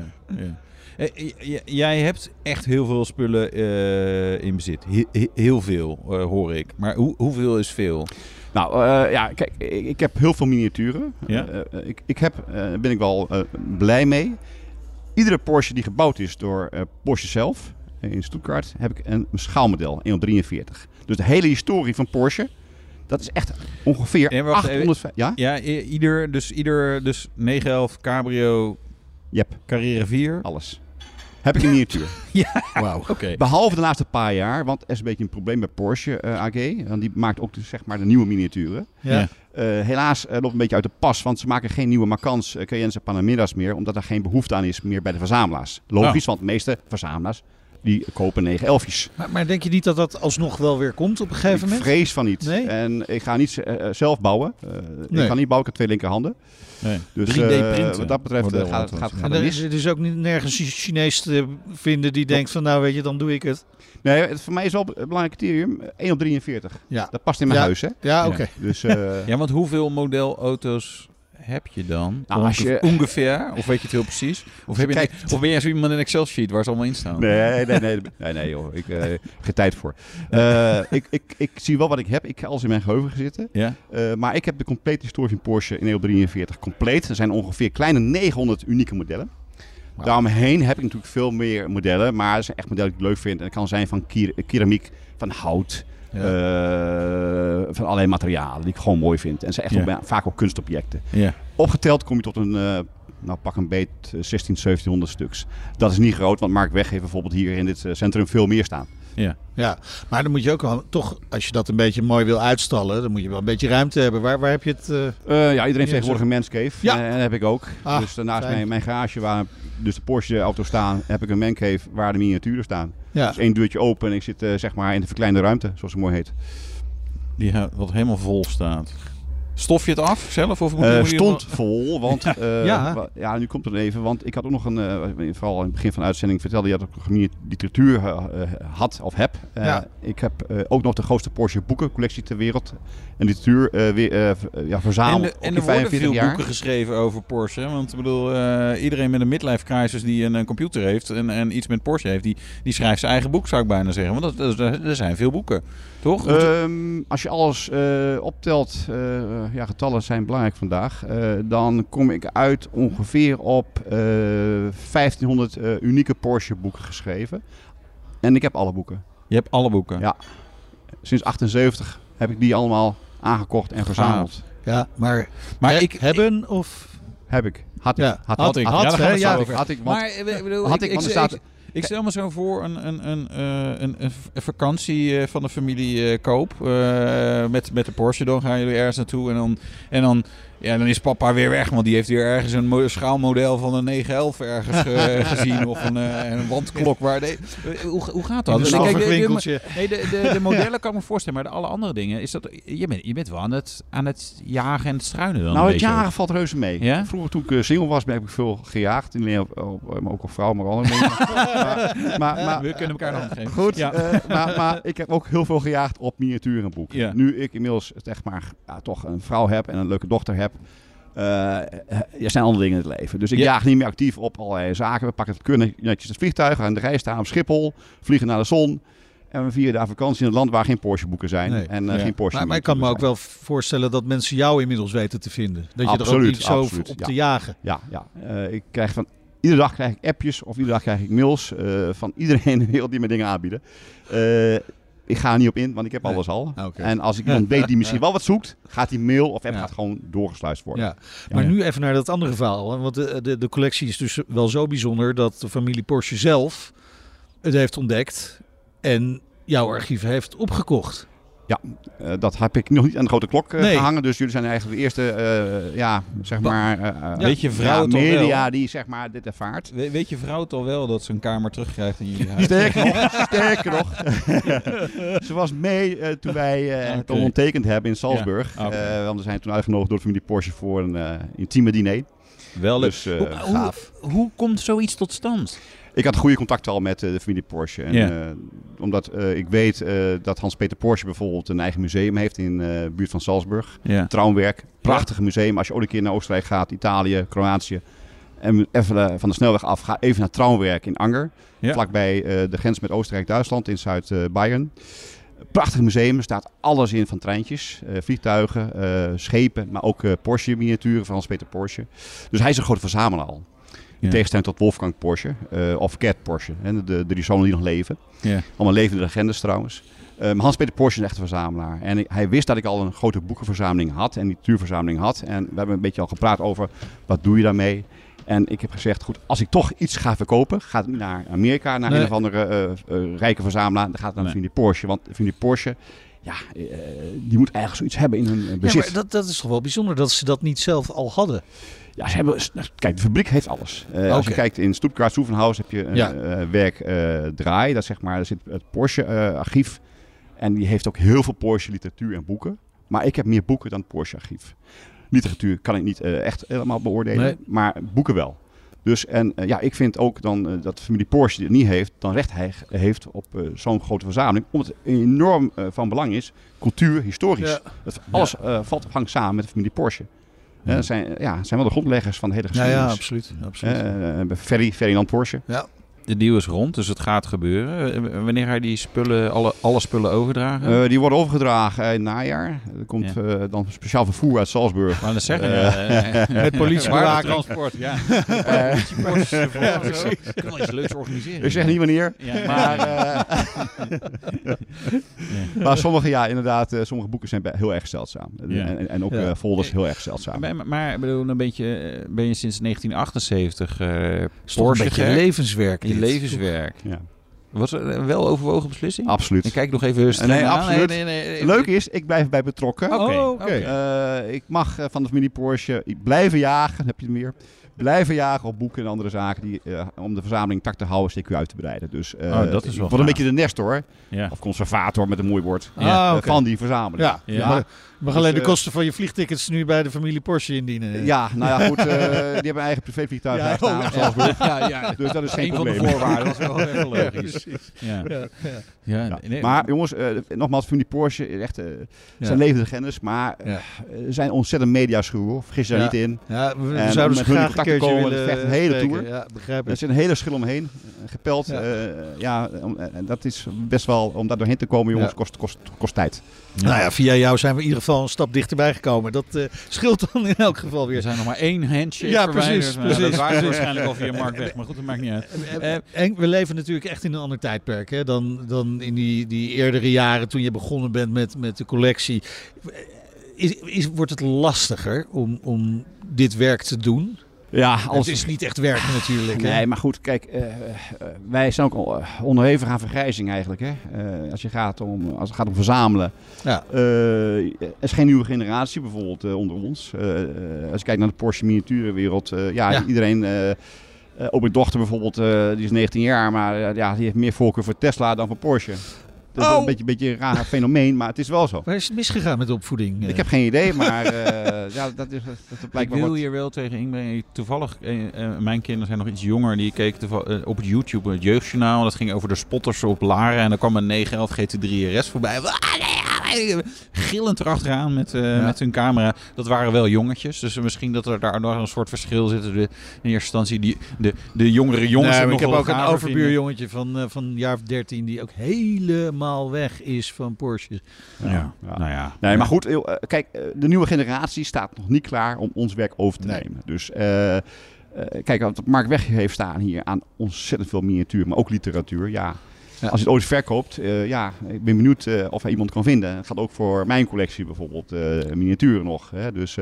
Eh, jij hebt echt heel veel spullen eh, in bezit. He- he- heel veel, eh, hoor ik. Maar hoe, hoeveel is veel? Nou, ja, kijk, ik, ik heb heel veel miniaturen. Ja. Ik, ik heb, ben ik wel blij mee. Iedere Porsche die gebouwd is door Porsche zelf, in Stuttgart, heb ik een, schaalmodel, 143. Dus de hele historie van Porsche, dat is echt ongeveer Nee, wacht even. 800... Ja? Ja, ieder, dus ieder, dus 911 Cabrio Yep, Carrera 4. alles. Heb ik in miniatuur. Oké. Behalve de laatste paar jaar, want er is een beetje een probleem bij Porsche eh, AG. Want die maakt ook dus, zeg maar de nieuwe miniaturen. Ja. Ja. Eh, helaas eh, loopt een beetje uit de pas, want ze maken geen nieuwe Macans, uh, Cayennes en Panameras meer, omdat er geen behoefte aan is meer bij de verzamelaars. Logisch, want de meeste verzamelaars die kopen 911's. Maar, maar denk je niet dat dat alsnog wel weer komt op een gegeven Ik moment? vrees van niet. Nee? En ik ga niet eh, eh, zelf bouwen. Eh, Nee. Ik kan niet bouwen, ik heb twee linkerhanden. Nee. Dus 3D eh, printen. wat dat betreft Model gaat, gaat, gaat het er mis. is, er is ook niet nergens een Chinees te vinden die denkt van nou weet je, dan doe ik het. Nee, het, voor mij is wel een belangrijk criterium. 1 op 43. Ja, Dat past in mijn Ja. huis, hè? ja oké. Dus eh, Ja, want hoeveel modelauto's heb je dan? Nou, als je- Onge- Ongeveer? Of weet je het heel precies? Of, heb je Kijk. of ben jij zo iemand in een Excel-sheet waar ze allemaal in staan? Nee, nee, nee. Nee, nee joh. Ik eh geen tijd voor. Eh, ik, ik, ik zie wel wat ik heb. Ik ga alles in mijn geheugen zitten. Ja? Eh, maar ik heb de complete historie van Porsche in 43 compleet. Er zijn ongeveer kleine 900 unieke modellen. Daaromheen heb ik natuurlijk veel meer modellen. Maar er zijn echt modellen die ik leuk vind. En het kan zijn van kier- keramiek, van hout. Eh, van allerlei materialen die ik gewoon mooi vind. En zijn echt ook, vaak ook kunstobjecten. Ja. Opgeteld kom je tot een, eh, nou pak een beet, eh, 16, 1700 stuks. Dat is niet groot, want Mark Weg heeft bijvoorbeeld hier in dit eh, centrum veel meer staan. Ja. Ja, maar dan moet je ook wel toch, als je dat een beetje mooi wil uitstallen, dan moet je wel een beetje ruimte hebben. Waar, waar heb je het? eh, Eh, ja, iedereen heeft tegenwoordig een manscave. Ja. Eh, en dat heb ik ook. Ah, dus daarnaast mijn, mijn garage waar dus de Porsche auto's staan, heb ik een mancave waar de miniaturen staan. ja. Dus één deurtje open en ik zit eh, zeg maar in de verkleinde ruimte, zoals het mooi heet. Die wat helemaal vol staat. Stof je het af zelf? Of moet, Eh, moet stond vol, want eh, Ja. nu komt het even, want ik had ook nog een, eh, vooral in het begin van de uitzending vertelde je dat ik een literatuur had of heb. Ja. Ik heb ook nog de grootste Porsche boekencollectie ter wereld. En literatuur weer, ja, En, verzameld de- ook en er worden 45 veel jaar. boeken geschreven over Porsche. Want ik bedoel, iedereen met een midlife crisis die een, een computer heeft en, en iets met Porsche heeft, die, die schrijft zijn eigen boek, zou ik bijna zeggen. Want dat- er zijn veel boeken, toch? Ehm, als je alles eh, optelt, eh, ja, getallen zijn belangrijk vandaag, eh, dan kom ik uit ongeveer op eh 1500 eh, unieke Porsche boeken geschreven. En ik heb alle boeken. Je hebt alle boeken. Ja. Sinds 78 heb ik die allemaal aangekocht en verzameld. Ja, maar, Maar he- ik- hebben of... Heb ik. Had ik. Ja, had, had ik. Had. Had ik. Want Maar ik bedoel, Had ik, ik, ik, want er ik, staat- ik stel me zo voor een, een, een, eh, een, een, vakantie eh, van de familie eh, Koop. met, met de Porsche. Dan gaan jullie ergens naartoe. En dan, en dan, ja, dan is papa weer weg. Want die heeft weer ergens een mo- schaalmodel van een 911 ergens eh, gezien. Of een, eh, een wandklok. Waar de, hoe, hoe gaat dat? Een kijk, de-. Nee, de, de, de modellen kan ik me voorstellen. Maar de alle andere dingen. Is dat, je, bent, je bent wel aan het, aan het jagen en het struinen dan nou, het jagen valt reuze mee. Ja? Vroeger toen ik eh, single was, ben ik veel gejaagd. Niet alleen op, op, maar ook op vrouwen, maar ook maar, maar, maar, We kunnen elkaar hand geven. Goed, Ja. maar, maar ik heb ook heel veel gejaagd op miniaturenboeken. Ja. Nu ik inmiddels zeg maar, ja, toch een vrouw heb en een leuke dochter heb, eh, er zijn andere dingen in het leven. Dus ik Ja. jaag niet meer actief op allerlei zaken. We pakken het kunnen netjes het vliegtuig, aan de rij staan op Schiphol, vliegen naar de zon. En we vieren daar vakantie in een land waar geen Porsche boeken zijn. Nee. En eh, Ja. geen Porsche Maar, maar ik kan me ook wel voorstellen dat mensen jou inmiddels weten te vinden. Dat je er ook Absoluut, niet zo absoluut, op ja. te jagen. Ja, ja. Eh, ik krijg van... Iedere dag krijg ik appjes of iedere dag krijg ik mails eh, van iedereen in de wereld die me dingen aanbieden. Ik ga er niet op in, want ik heb Nee. alles al. Oké. En als ik iemand weet die misschien wel wat zoekt, gaat die mail of app gaat gewoon doorgesluist worden. Ja. Maar nu even naar dat andere verhaal. Want de, de, de collectie is dus wel zo bijzonder dat de familie Porsche zelf het heeft ontdekt en jouw archief heeft opgekocht. Eh, dat heb ik nog niet aan de grote klok eh, Nee. gehangen. Dus jullie zijn eigenlijk de eerste, eh, ja, zeg Ba- maar, Weet je vrouw ja, toch media wel? die zeg maar dit ervaart. We- Weet je vrouw het al wel dat ze een kamer terugkrijgt in jullie huis? Sterker nog, sterker nog. Ze was mee toen wij eh, het Oké. ondertekend hebben in Salzburg. Ja. Eh, want we zijn toen uitgenodigd door de familie Porsche voor een eh, intieme diner. Wel leuk. Dus, hoe, hoe, gaaf. hoe komt zoiets tot stand? Ik had goede contacten al met eh, de familie Porsche. En, eh, omdat eh, ik weet dat Hans-Peter Porsche bijvoorbeeld een eigen museum heeft in de buurt van Salzburg. Ja. Traumwerk, prachtig museum. Als je ooit een keer naar Oostenrijk gaat, Italië, Kroatië. En even van de snelweg af, ga even naar Traumwerk in Anger. Ja. Vlakbij de grens met Oostenrijk-Duitsland in Zuid-Bayern. Prachtig museum, er staat alles in van treintjes, vliegtuigen, schepen, maar ook Porsche-miniaturen van Hans-Peter Porsche. Dus hij is een grote verzamelaar al. In tegenstelling tot Wolfgang Porsche, eh, of Gert Porsche, hè, de, drie zonen die nog leven. Ja. Allemaal levende legendes trouwens. Eh, maar Hans-Peter Porsche is echt een verzamelaar. En ik- hij wist dat ik al een grote boekenverzameling had en literatuurverzameling had. En we hebben een beetje al gepraat over wat doe je daarmee. En ik heb gezegd, goed, als ik toch iets ga verkopen, gaat het naar Amerika, naar Nee. een of andere eh, eh, rijke verzamelaar. Dan gaat het naar Nee. Porsche. Want familie Porsche, ja, die moet eigenlijk zoiets hebben in hun eh, Ja, bezit. maar dat, dat is toch wel bijzonder dat ze dat niet zelf al hadden. Ja, ze hebben, kijk, de fabriek heeft alles. Eh, Als je kijkt in Stuttgart, Soevenhaus heb je een Ja. eh, werk eh, draai. Dat zeg maar, daar zit het Porsche-archief. en die heeft ook heel veel Porsche literatuur en boeken. Maar ik heb meer boeken dan het Porsche-archief. Literatuur kan ik niet eh, echt helemaal beoordelen, Nee. maar boeken wel. Dus en ja, ik vind ook dan dat de familie Porsche die het niet heeft, dan recht hij heeft op eh, zo'n grote verzameling. Omdat het enorm eh, van belang is, cultuur, historisch. Ja. Dat alles eh, valt hangt samen met de familie Porsche. Dat zijn, ja, zijn wel de grondleggers van de hele Ja, geschiedenis. ja, absoluut. absoluut. Eh, bij Ferry, Ferdinand Porsche. De deal is rond, dus het gaat gebeuren. Eh, Wanneer ga je die spullen, alle, alle spullen overdragen? Eh, die worden overgedragen in het najaar. Er komt Ja. eh, dan speciaal vervoer uit Salzburg. Maar dat zeggen, Eh, ja, Met politiebewaking. transport, ja. Eh, ja, precies. Kunnen we iets leuks organiseren. ik zeg niet wanneer. Ja, Maar, maar sommige, ja, inderdaad, eh, sommige boeken zijn heel erg zeldzaam. Ja. En, en ook Ja. eh, folders heel erg zeldzaam. Maar, maar, ik bedoel, een beetje, ben je sinds 1978 eh is toch een Porsche beetje levenswerk. Je levenswerk. Ja, Was het een wel overwogen beslissing? absoluut. Ik kijk nog even Nee, absoluut. Nee, nee, nee, Leuk is, ik blijf bij betrokken. Oké, Oh. Eh, ik mag eh, van de familie Porsche blijven jagen, heb je het meer. Blijven jagen op boeken en andere zaken die, eh, om de verzameling tak te houden, CQ uit te breiden. Dus eh, Oh, dat is wel een beetje de nestor, Ja. of conservator met een mooi woord, Ah, eh, van die verzameling. Ja, Ja. je mag, je mag Dus, alleen de kosten van je vliegtickets nu bij de familie Porsche indienen. Ja, nou ja, goed, eh, die hebben een eigen privévliegtuig Ja, oh, Salzburg. Ja, ja. Dus dat is geen Een van de probleem. voorwaarden, dat is wel even logisch. Ja. Ja, ja. Ja, Ja. nee, Maar jongens, eh, nogmaals, familie Porsche is echt, eh zijn levende gennis, maar Ja. zijn ontzettend mediaschuwen. Vergis je daar Ja. niet in. Ja, we, En zouden ze graag een contact te komen, het is echt een hele spreken. tour. Ja, begrijp Er ik. zit een hele schil omheen, eh, gepeld. Ja. Ja, ja om- en dat is best wel, om daar doorheen te komen, jongens, Ja. kost, kost, kost tijd. Nou ja, via jou zijn we in ieder geval een stap dichterbij gekomen. Dat eh, scheelt dan in elk geval Er weer. zijn nog maar één handshake Ja, verwijderd. precies, precies, Dat waren waarschijnlijk al via Mark weg, maar goed, dat maakt niet uit. Eh, En we leven natuurlijk echt in een ander tijdperk hè, dan, dan in die, die eerdere jaren toen je begonnen bent met, met de collectie. Is, is, wordt het lastiger om, om dit werk te doen? Ja, als... Het is niet echt werk natuurlijk. Hè? Nee, maar goed, kijk, uh, wij zijn ook onderhevig aan vergrijzing eigenlijk. Hè? Uh, als, je gaat om, als het gaat om verzamelen. Ja. er is geen nieuwe generatie bijvoorbeeld onder ons. als je kijkt naar de Porsche miniaturenwereld. ja, ja, iedereen... ook mijn dochter bijvoorbeeld, die is 19 jaar, maar ja, die heeft meer voorkeur voor Tesla dan voor Porsche. Dat is oh. een beetje, beetje een raar fenomeen, maar het is wel zo. Waar is het misgegaan met de opvoeding? Ik heb geen idee, maar uh, ja, dat is dat blijkt Ik wil hier wel tegen inbrengen. Toevallig, uh, mijn kinderen zijn nog iets jonger. Die keken uh, op het YouTube het jeugdjournaal. Dat ging over de spotters op Laren. En dan kwam een 911 GT3 RS voorbij. Gillend erachteraan met, ja. met hun camera. Dat waren wel jongetjes. Dus misschien dat er daar nog een soort verschil zit. in eerste instantie die, de, de jongere jongens. Nee, ik heb ook een overbuurjongetje van, van een jaar of 13 die ook helemaal weg is van Porsche. Ja, ja. Nou ja. Nee, maar goed, eh, kijk, eh, de nieuwe generatie staat nog niet klaar om ons werk over te nemen. Dus uh, kijk, wat Mark Weg heeft staan hier aan ontzettend veel miniatuur, maar ook literatuur. Ja, Als je het ooit verkoopt, ja, ik ben benieuwd of er iemand kan vinden. Het gaat ook voor mijn collectie bijvoorbeeld, miniaturen nog. Hè, dus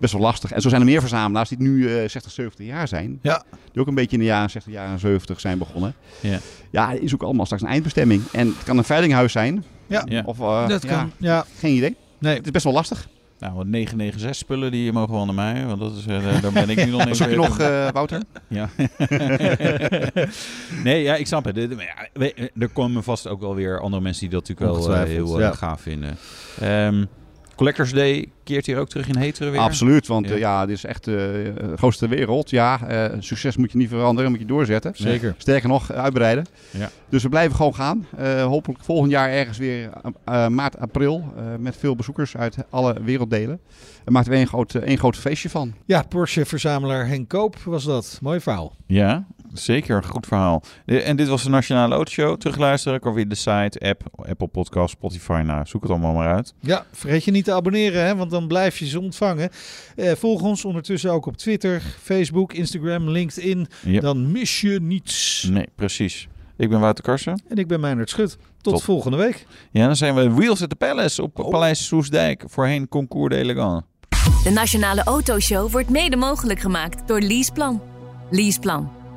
best wel lastig. En zo zijn er meer verzamelaars die nu uh, 60, 70 jaar zijn. Ja. Die ook een beetje in de jaren 60, jaren 70 zijn begonnen. Ja. Ja, is ook allemaal straks een eindbestemming. En het kan een veilinghuis zijn. Ja. Of, uh, dat kan. Ja. Geen idee. Nee. Het is best wel lastig. Nou, wat 996 spullen die mogen wel naar mij, want dat is, uh, daar ben ik nu nog niet. Zoek je nog, uh, Wouter? ja. nee, ja, ik snap het. Er komen vast ook wel weer andere mensen die dat natuurlijk wel uh, heel ja. gaaf vinden. Um, Collectors Day keert hier ook terug in Heteren weer? Absoluut, want ja, uh, ja dit is echt de uh, grootste wereld. Ja, uh, succes moet je niet veranderen, moet je doorzetten. Zeker. Sterker nog, uitbreiden. Ja. Dus we blijven gewoon gaan. hopelijk volgend jaar ergens weer maart, april met veel bezoekers uit alle werelddelen. En maakt er een groot, één groot feestje van. Ja, Porsche-verzamelaar Henk Koop was dat. Mooi verhaal. Ja, Zeker, een goed verhaal. En dit was de Nationale Autoshow. Terugluisteren kan via de site, app, Apple Podcast, Spotify. Nou, zoek het allemaal maar uit. Ja, vergeet je niet te abonneren, hè, want dan blijf je ze ontvangen. Eh, volg ons ondertussen ook op Twitter, Facebook, Instagram, LinkedIn. Dan mis je niets. Nee, precies. Ik ben Wouter Karsen. En ik ben Meijnerd Schut. Tot volgende week. Ja, dan zijn we Wheels at the Palace op oh. Paleis Soesdijk. Voorheen Concours d'Elegant. De Nationale Autoshow wordt mede mogelijk gemaakt door Leaseplan. Leaseplan.